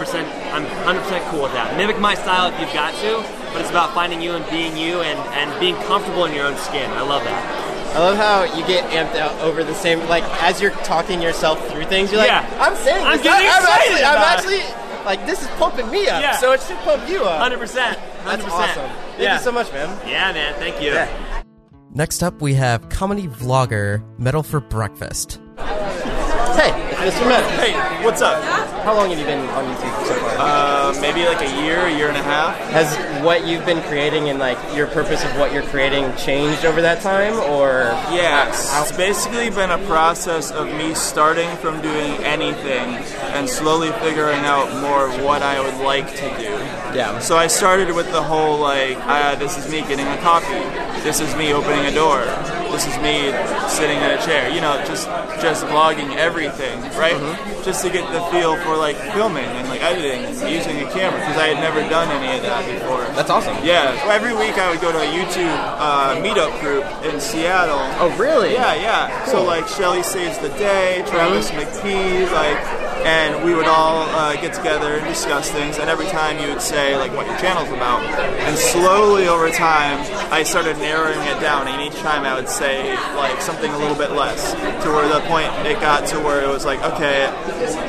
S4: I'm 100% cool with that. Mimic my style if you've got to, but it's about finding you and being you and and being comfortable in your own skin. I love that.
S3: I love how you get amped out over the same like as you're talking yourself through things. You're like,
S4: Yeah.
S3: I'm saying
S4: I'm getting
S3: I- I'm
S4: excited
S3: actually, I'm
S4: about it."
S3: actually like this is pumping me up.
S4: Yeah.
S3: So it should pump you up.
S4: 100%. 100%.
S3: That's awesome. Thank
S4: yeah.
S3: you so much, man.
S4: Yeah, man. Thank you.
S3: Yeah.
S1: Next up, we have comedy vlogger Metal for Breakfast.
S3: Hey, Mr. Metal.
S7: Hey, what's up?
S3: How long have you been on YouTube so far?
S7: Uh, maybe like a year, a year and a half.
S3: Has what you've been creating and like your purpose of what you're creating changed over that time, or
S7: Yeah, it's basically been a process of me starting from doing anything and slowly figuring out more what I would like to do.
S3: Yeah.
S7: So I started with the whole like, uh, this is me getting a coffee. This is me opening a door. This is me sitting in a chair. You know, just just vlogging everything, right? Just to get the feel for like filming and like editing and using a camera because I had never done any of that before.
S3: That's awesome.
S7: Yeah, So every week I would go to a YouTube uh, meetup group in Seattle.
S3: Oh, really?
S7: Yeah, yeah. So like Shelly Saves the Day, Travis McPee, like, and we would all uh, get together and discuss things. And every time you would say like what your channel's about, and slowly over time I started narrowing it down. And each time I would say like something a little bit less, to where the point it got to where it was like, okay,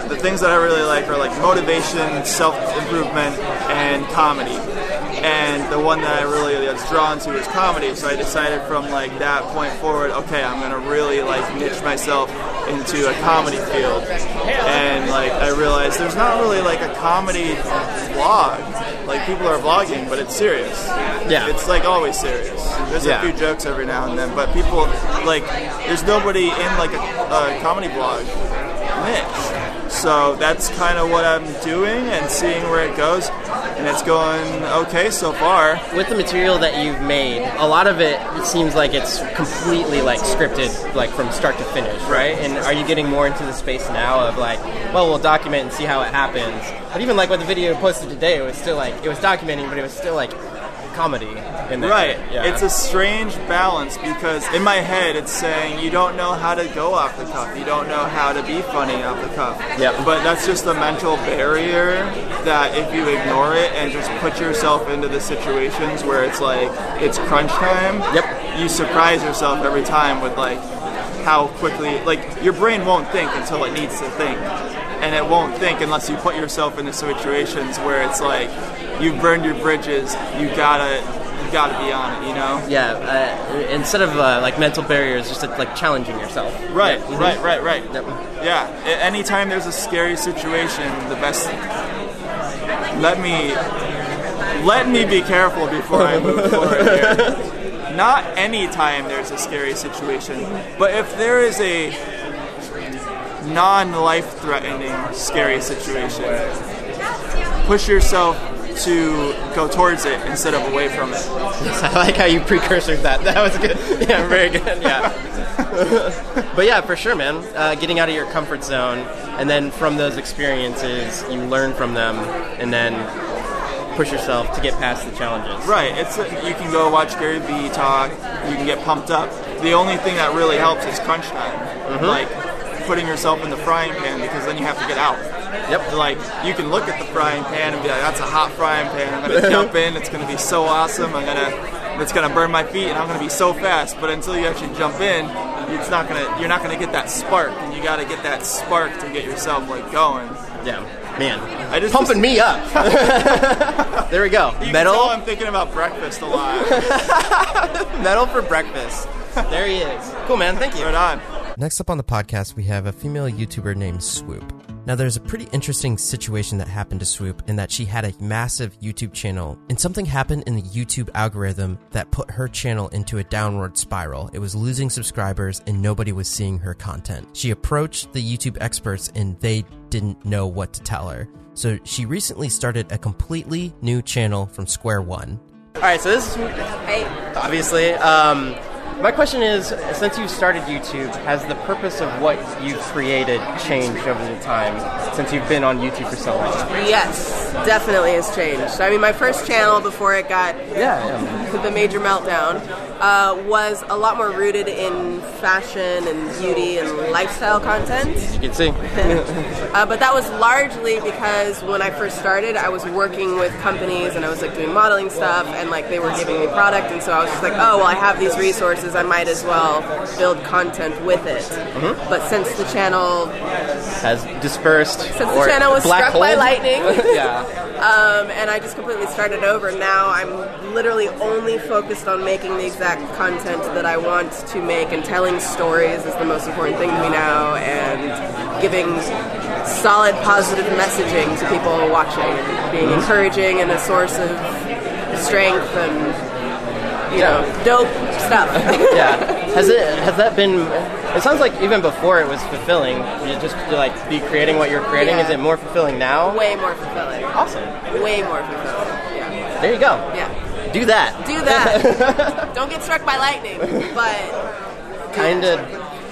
S7: the things that I really like are like motivation, self improvement, and comedy and the one that I really was drawn to was comedy. So I decided from like that point forward, okay, I'm gonna really like niche myself into a comedy field. And like I realized there's not really like a comedy vlog. Like people are vlogging, but it's serious.
S3: Yeah.
S7: it's like always serious. There's
S3: Yeah.
S7: a few jokes every now and then, but people like there's nobody in like a, a comedy vlog niche. So that's kind of what I'm doing and seeing where it goes, and it's going okay so far.
S3: with the material that you've made, a lot of it, seems like it's completely like scripted, like from start to finish, right? And are you getting more into the space now of like, well, we'll document and see how it happens? But even like with the video posted today, it was still like it was documenting, but it was still like comedy in there.
S7: Right.
S3: Yeah.
S7: It's a strange balance because in my head it's saying you don't know how to go off the cuff. You don't know how to be funny off the cuff.
S3: Yep.
S7: But that's just a mental barrier that if you ignore it and just put yourself into the situations where it's like it's crunch time,
S3: Yep.
S7: you surprise yourself every time with like how quickly like your brain won't think until it needs to think. And it won't think unless you put yourself into situations where it's like you've burned your bridges, you gotta you gotta be on it, you know?
S3: yeah. Uh, instead of uh, like mental barriers, just like challenging yourself.
S7: Right,
S3: Yeah.
S7: Right, right, right.
S3: Yep.
S7: Yeah. Anytime there's a scary situation, the best. Let me. Let me be careful before I move forward here. Not any time there's a scary situation, but if there is a non-life threatening scary situation, push yourself to go towards it instead of away from it.
S3: I like how you precursored that. That was good. Yeah, very good. Yeah. but yeah, for sure, man. Uh, getting out of your comfort zone, and then from those experiences, you learn from them, and then push yourself to get past the challenges.
S7: Right. It's you can go watch Gary Vee talk. You can get pumped up. The only thing that really helps is crunch time. Like putting yourself in the frying pan because then you have to get out.
S3: Yep.
S7: Like you can look at the frying pan and be like, "That's a hot frying pan. I'm gonna jump in. It's gonna be so awesome. I'm gonna, it's gonna burn my feet, and I'm gonna be so fast." But until you actually jump in, it's not gonna. You're not gonna get that spark, and you got to get that spark to get yourself like going.
S3: Yeah. Man.
S7: I just
S3: Pumping me up. there we go.
S7: You
S3: Metal.
S7: I'm thinking about breakfast a lot.
S3: Metal for breakfast. There he is. Cool, man. Thank you.
S7: right on.
S1: Next up on the podcast, we have a female YouTuber named Swoop. Now, there's a pretty interesting situation that happened to Swoop in that she had a massive YouTube channel, and something happened in the YouTube algorithm that put her channel into a downward spiral. It was losing subscribers, and nobody was seeing her content. She approached the YouTube experts, and they didn't know what to tell her. So she recently started a completely new channel from square one.
S3: All right, so this is obviously. Um, my question is, since you started YouTube, has the purpose of what you've created changed over the time since you've been on YouTube for so long?
S8: Yes, definitely has changed. I mean, my first channel before it got
S3: Yeah,
S8: the major meltdown uh, was a lot more rooted in fashion and beauty and lifestyle content.
S3: you can see.
S8: Uh, but that was largely because when I first started, I was working with companies and I was like doing modeling stuff, and like they were giving me product, and so I was just like, oh well, I have these resources, I might as well build content with it.
S3: Mm-hmm.
S8: But since the channel,
S3: Has dispersed.
S8: since the channel was struck by lightning,
S3: yeah.
S8: um, and I just completely started over. Now I'm literally only focused on making the exact content that I want to make, and telling stories is the most important thing to me now, and giving solid positive messaging to people watching, being encouraging and a source of strength and you know dope stuff.
S3: yeah. Has it has that been? It sounds like even before it was fulfilling. You just to, like be creating what you're creating.
S8: Yeah.
S3: Is it more fulfilling now?
S8: Way more fulfilling.
S3: Awesome.
S8: Way more fulfilling. Yeah.
S3: There you go.
S8: Yeah.
S3: Do that.
S8: Do that. Don't get struck by lightning, but
S3: Kind of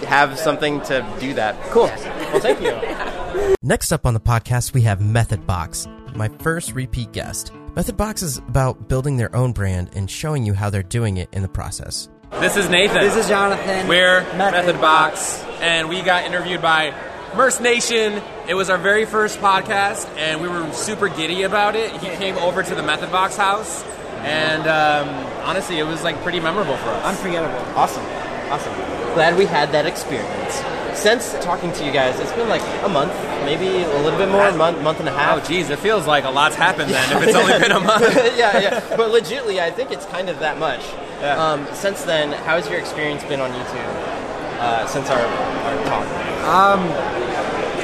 S3: have something to do that. Cool. Well, thank you.
S1: Next up on the podcast, we have Method Box, my first repeat guest. MethodBox is about building their own brand and showing you how they're doing it in the process.
S9: This is Nathan.
S10: This is Jonathan.
S9: We're
S10: Method
S9: Method Box, and we got interviewed by Merce Nation. It was our very first podcast, and we were super giddy about it. He came over to the Method Box house, and um, honestly, it was like pretty memorable for us.
S10: Unforgettable.
S3: Awesome. Awesome. Glad we had that experience. Since talking to you guys, it's been like a month, maybe a little bit more, a month, month and a half.
S9: Oh,
S3: half.
S9: geez, it feels like a lot's happened then. If it's only been a month.
S3: yeah, yeah. But legitly, I think it's kind of that much.
S9: Yeah.
S3: Um, since then, how has your experience been on YouTube uh, since our, our talk?
S10: Um,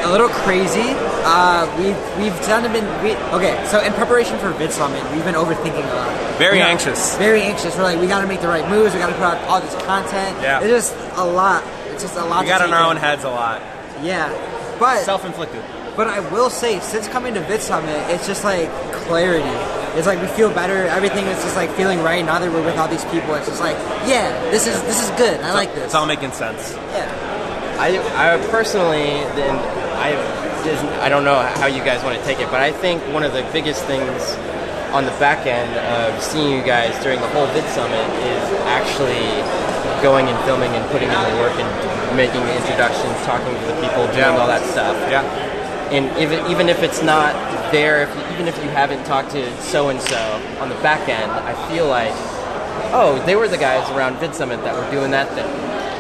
S10: a little crazy. Uh, we've we've done been we, okay. So in preparation for Vid Summit, we've been overthinking a lot.
S9: Very
S10: You know,
S9: anxious.
S10: Very anxious. We're like, we got to make the right moves. We got to put out all this content.
S9: Yeah.
S10: It's just a lot. It's just a lot.
S9: We
S10: to
S9: got in our
S10: in.
S9: own heads a lot.
S10: Yeah, but
S9: Self-inflicted.
S10: But I will say, since coming to Vid Summit, it's just like clarity. It's like we feel better. Everything is just like feeling right now that we're with all these people. It's just like, yeah, this is this is good. I like this.
S9: It's all making sense.
S10: Yeah.
S3: I, I personally, then I, I don't know how you guys want to take it, but I think one of the biggest things on the back end of seeing you guys during the whole vid summit is actually going and filming and putting in the work and making the introductions, talking to the people, doing all that stuff.
S9: Yeah.
S3: And even even if it's not there, if, even if you haven't talked to so and so on the back end, I feel like, oh, they were the guys around Vid Summit that were doing that thing.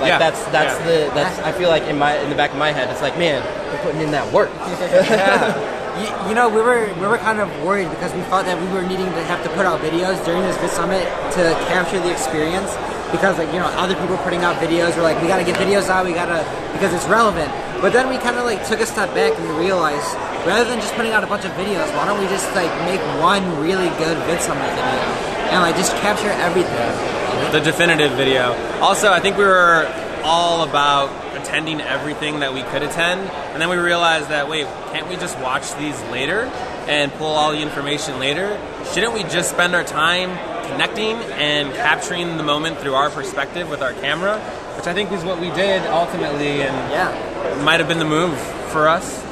S3: Like
S9: Yeah.
S3: that's that's
S9: Yeah.
S3: the that's I feel like in my in the back of my head, it's like, man, they're putting in that work.
S10: You, you know, we were we were kind of worried because we thought that we were needing to have to put out videos during this Vid Summit to capture the experience. Because like you know, other people putting out videos, we're like, we gotta get videos out, we gotta because it's relevant. But then we kind of like took a step back and we realized rather than just putting out a bunch of videos, why don't we just like make one really good Vid video and like just capture everything.
S9: the definitive video. Also, I think we were all about attending everything that we could attend, and then we realized that wait, can't we just watch these later and pull all the information later? Shouldn't we just spend our time connecting and capturing the moment through our perspective with our camera? Which I think is what we did ultimately, and
S10: yeah,
S9: might have been the move for us.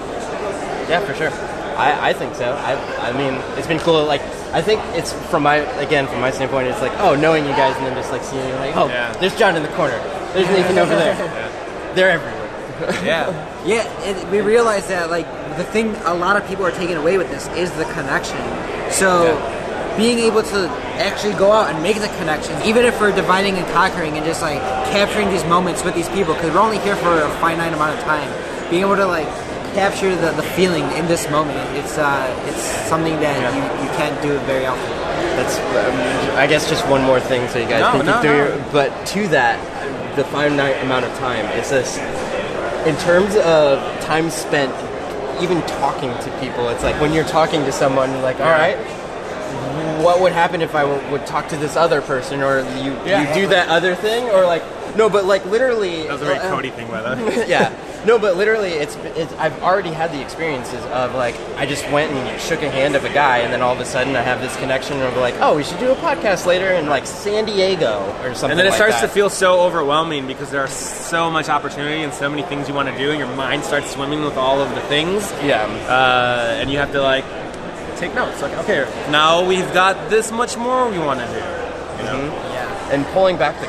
S3: Yeah, for sure. I, I think so. I, I mean, it's been cool. Like, I think it's from my again from my standpoint, it's like oh, knowing you guys and then just like seeing like oh,
S9: Yeah.
S3: there's John in the corner. There's Nathan over there. They're everywhere.
S9: Yeah.
S10: Yeah, it, we realized that like the thing a lot of people are taking away with this is the connection. So being able to actually go out and make the connections, even if we're dividing and conquering and just like capturing these moments with these people, because we're only here for a finite amount of time. Being able to like capture the, the feeling in this moment, it's uh, it's something that you, you can't do very often.
S3: That's, um, I guess, just one more thing, so you guys
S10: No,
S3: can keep
S10: no,
S3: doing
S10: no.
S3: your. But to that, the finite amount of time, it's this. In terms of time spent, even talking to people, it's like when you're talking to someone, you're like, all right, what would happen if I w- would talk to this other person, or you
S9: Yeah.
S3: you do that other thing, or like no, but like literally.
S9: That was a very
S3: uh,
S9: Cody thing, by the way.
S3: yeah. No, but literally, it's, it's I've already had the experiences of like I just went and shook a hand of a guy, and then all of a sudden I have this connection of like, oh, we should do a podcast later in like San Diego or something.
S9: And then it
S3: like
S9: starts
S3: that.
S9: to feel so overwhelming because there are so much opportunity and so many things you want to do, and your mind starts swimming with all of the things.
S3: Yeah.
S9: Uh, and you have to like take notes. Like, okay, now we've got this much more we want to do. You know?
S3: Yeah. And pulling back the,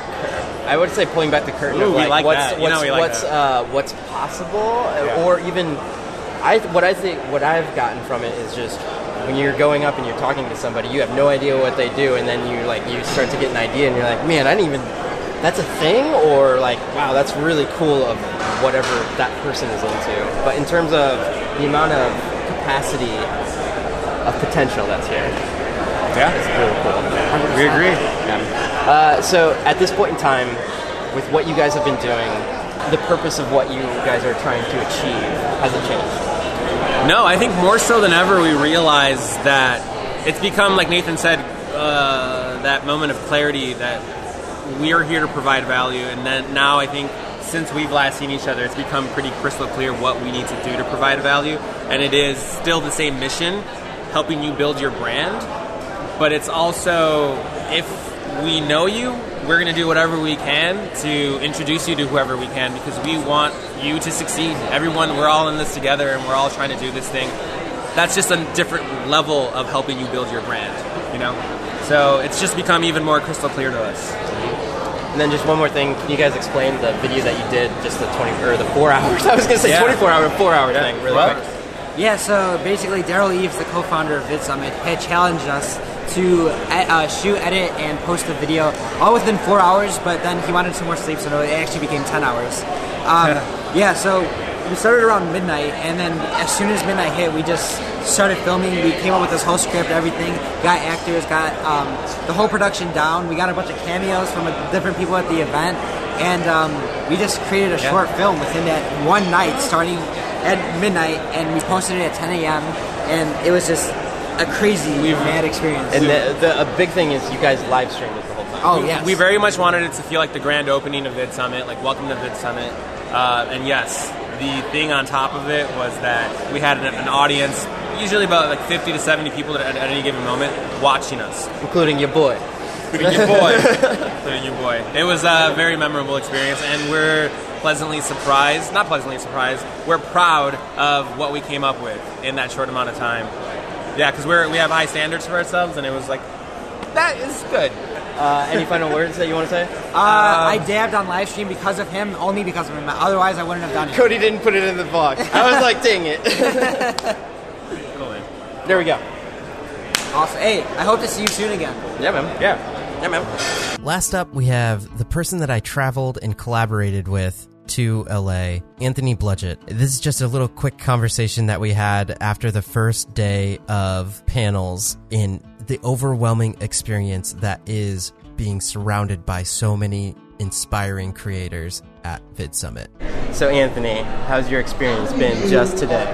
S3: I would say pulling back the curtain
S9: Ooh,
S3: of like,
S9: like
S3: what's
S9: that. You
S3: what's
S9: know like
S3: what's uh, what's possible, uh, or even I what I think what I've gotten from it is just when you're going up and you're talking to somebody, you have no idea what they do, and then you like you start to get an idea, and you're like, man, I didn't even. That's a thing, or like, wow, that's really cool of whatever that person is into. But in terms of the amount of capacity of potential that's here,
S9: yeah,
S3: it's really cool.
S9: We agree.
S3: Yeah. Uh, so at this point in time, with what you guys have been doing, the purpose of what you guys are trying to achieve hasn't changed.
S9: No, I think more so than ever we realize that it's become, like Nathan said, uh, that moment of clarity that we are here to provide value, and then now I think since we've last seen each other, it's become pretty crystal clear what we need to do to provide value, and it is still the same mission, helping you build your brand, but it's also if we know you, we're going to do whatever we can to introduce you to whoever we can because we want you to succeed. Everyone, we're all in this together and we're all trying to do this thing. That's just a different level of helping you build your brand, you know? So it's just become even more crystal clear to us.
S3: And then just one more thing, can you guys explain the video that you did, just the 20 or the four hours? I was going to say
S10: Yeah.
S3: 24 hour, four hour thing, really
S10: Well,
S3: quick.
S10: Yeah, so basically, Derral Eves, the co-founder of VidSummit, had challenged us to uh, shoot, edit, and post the video all within four hours. But then he wanted some more sleep, so it actually became ten hours. Um, yeah, so we started around midnight, and then as soon as midnight hit, we just started filming. We came up with this whole script, everything. Got actors, got um, the whole production down. We got a bunch of cameos from uh, different people at the event, and um, we just created a
S3: Yeah.
S10: short film within that one night, starting at midnight, and we posted it at 10 a.m. And it was just a crazy, mad experience.
S3: And the, the, a big thing is you guys live streamed it the whole time.
S10: Oh,
S9: we,
S10: yes.
S9: We very much wanted it to feel like the grand opening of Vid Summit, like welcome to Vid Summit. Uh, and yes, the thing on top of it was that we had an, an audience, usually about like 50 to 70 people at, at any given moment, watching us.
S3: Including your boy.
S9: Including your boy. including your boy. It was a very memorable experience, and we're pleasantly surprised, not pleasantly surprised, we're proud of what we came up with in that short amount of time. Yeah, because we're we have high standards for ourselves, and it was like that is good.
S3: Uh, any final words that you want to say?
S10: Uh, I dabbed on live stream because of him, only because of him. Otherwise, I wouldn't have done it.
S3: Cody didn't put it in the vlog. I was like, dang it. there we go.
S10: Awesome. Hey, I hope to see you soon again.
S3: Yeah, man.
S9: Yeah.
S3: Yeah, man.
S1: Last up, we have the person that I traveled and collaborated with to LA, Anthony Bludgett. This is just a little quick conversation that we had after the first day of panels in the overwhelming experience that is being surrounded by so many inspiring creators at Vid Summit.
S3: So, Anthony, how's your experience been just today?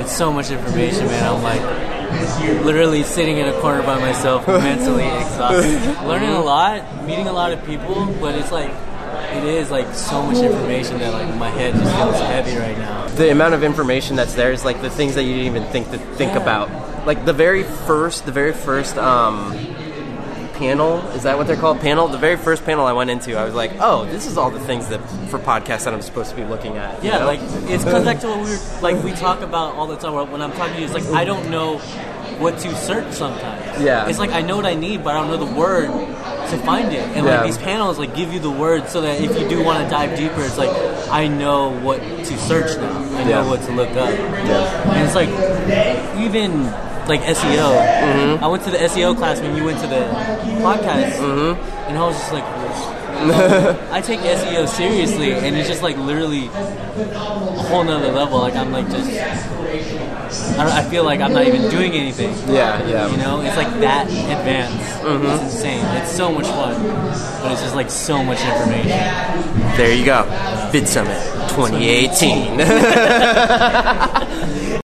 S11: It's so much information, man. I'm like literally sitting in a corner by myself, mentally exhausted. Learning a lot, meeting a lot of people, but it's like it is like so much information that like my head just feels heavy right now.
S3: The amount of information that's there is like the things that you didn't even think to think
S11: Yeah.
S3: about. Like the very first, the very first um, panel is that what they're called? Panel. The very first panel I went into, I was like, oh, this is all the things that for podcasts that I'm supposed to be looking at.
S11: Yeah,
S3: know?
S11: like it's comes back to what we were like we talk about all the time. When I'm talking to you, it's like I don't know what to search sometimes.
S3: Yeah.
S11: it's like I know what I need, but I don't know the word to find it. And
S3: Yeah.
S11: like these panels, like give you the word so that if you do want to dive deeper, it's like I know what to search now. I know
S3: Yeah.
S11: what to look up. And it's like even like SEO.
S3: Mm-hmm.
S11: I went to the SEO class when you went to the podcast,
S3: Mm-hmm.
S11: and I was just like. I take SEO seriously, and it's just like literally a whole nother level. Like I'm like just, I, don't, I feel like I'm not even doing anything.
S3: Yeah, yeah.
S11: You know, it's like that advanced.
S3: Mhm.
S11: It's insane. It's so much fun, but it's just like so much information.
S3: There you go. Vid Summit 2018.